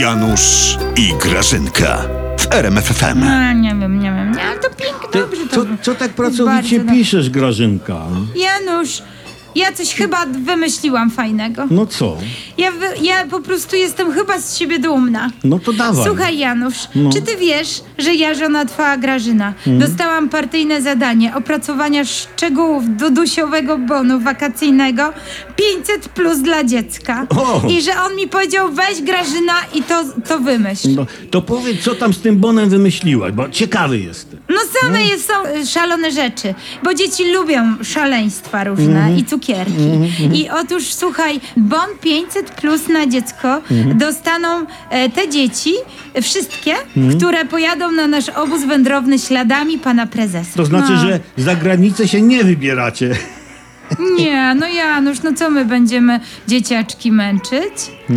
Janusz i Grażynka w RMFFM. A, nie wiem, nie wiem, nie, ale to pięknie, Ty, dobrze to co, co tak pracowicie Bardzo piszesz, Grażynka? Janusz, ja coś chyba wymyśliłam fajnego. No co? Ja, ja po prostu jestem chyba z siebie dumna. No to dawaj. Słuchaj, Janusz, No. czy ty wiesz, że ja, żona twoja Grażyna, Mhm. dostałam partyjne zadanie opracowania szczegółów dudusiowego bonu wakacyjnego 500 plus dla dziecka. O! I że on mi powiedział, weź Grażyna i to, to wymyśl. No, to powiedz, co tam z tym bonem wymyśliłaś, bo ciekawy jestem. No same jest, są y, szalone rzeczy, bo dzieci lubią szaleństwa różne Mhm. i cukierki. I otóż słuchaj, bon 500 plus na dziecko Mhm. dostaną e, te dzieci, e, wszystkie, które pojadą na nasz obóz wędrowny śladami pana prezesa. To znaczy, no. że za granicę się nie wybieracie. Nie, no Janusz, no co my będziemy dzieciaczki męczyć?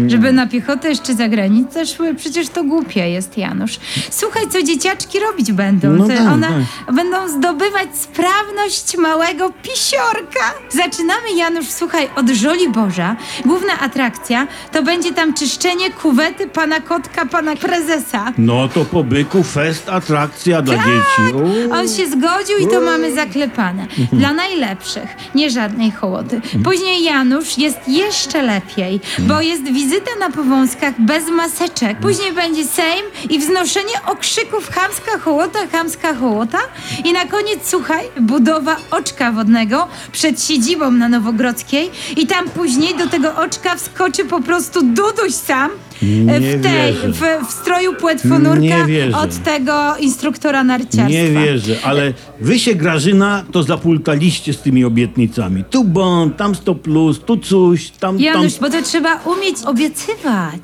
Żeby na piechotę jeszcze za granicę szły? Przecież to głupie jest, Janusz. Słuchaj, co dzieciaczki robić będą. No daj, one będą zdobywać sprawność małego pisiorka. Zaczynamy, Janusz, słuchaj, od Żoli Boża. Główna atrakcja to będzie tam czyszczenie kuwety pana kotka, pana prezesa. No to po byku fest, atrakcja dla dzieci. O. On się zgodził i to mamy zaklepane. Dla najlepszych, nie żadnej hołody. Później Janusz jest jeszcze lepiej, bo jest wizyta na powązkach bez maseczek. Później będzie Sejm i wznoszenie okrzyków chamska hołota, chamska hołota. I na koniec, słuchaj, budowa oczka wodnego przed siedzibą na Nowogrodzkiej i tam później do tego oczka wskoczy po prostu Duduś sam e, Nie w, tej, w, w stroju płetwonurka od tego instruktora narciarstwa. Nie wierzę, ale wy się, Grażyna, to zapultaliście z tymi obietnicami. Tu bon, tam 100 plus, tu coś, tam, Janusz, tam... bo to trzeba umieć obiecywać.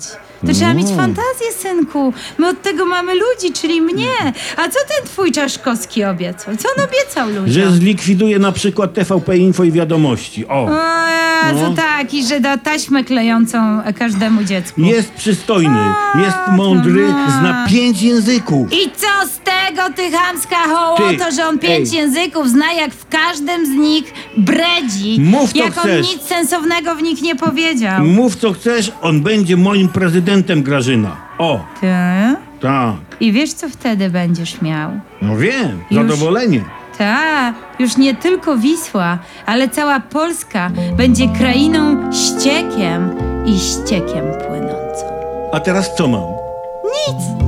To trzeba No. mieć fantazję, synku. My od tego mamy ludzi, czyli mnie. A co ten twój Czaszkowski obiecał? Co on obiecał ludziom? Że zlikwiduje na przykład TVP Info i Wiadomości. O, O No. tak, i że da taśmę klejącą każdemu dziecku. jest przystojny, jest mądry, zna pięć języków. I co tego, ty chamska hołoto, Ty, że on pięć ej. języków zna, jak w każdym z nich bredzi. Mów, co jak on chcesz. nic sensownego w nich nie powiedział. Mów co chcesz, on będzie moim prezydentem, Grażyna. O, Ty? tak. I wiesz, co wtedy będziesz miał? No wiem, Już. zadowolenie. Ta, już nie tylko Wisła, ale cała Polska będzie krainą ściekiem i ściekiem płynącą. A teraz co mam? Nic,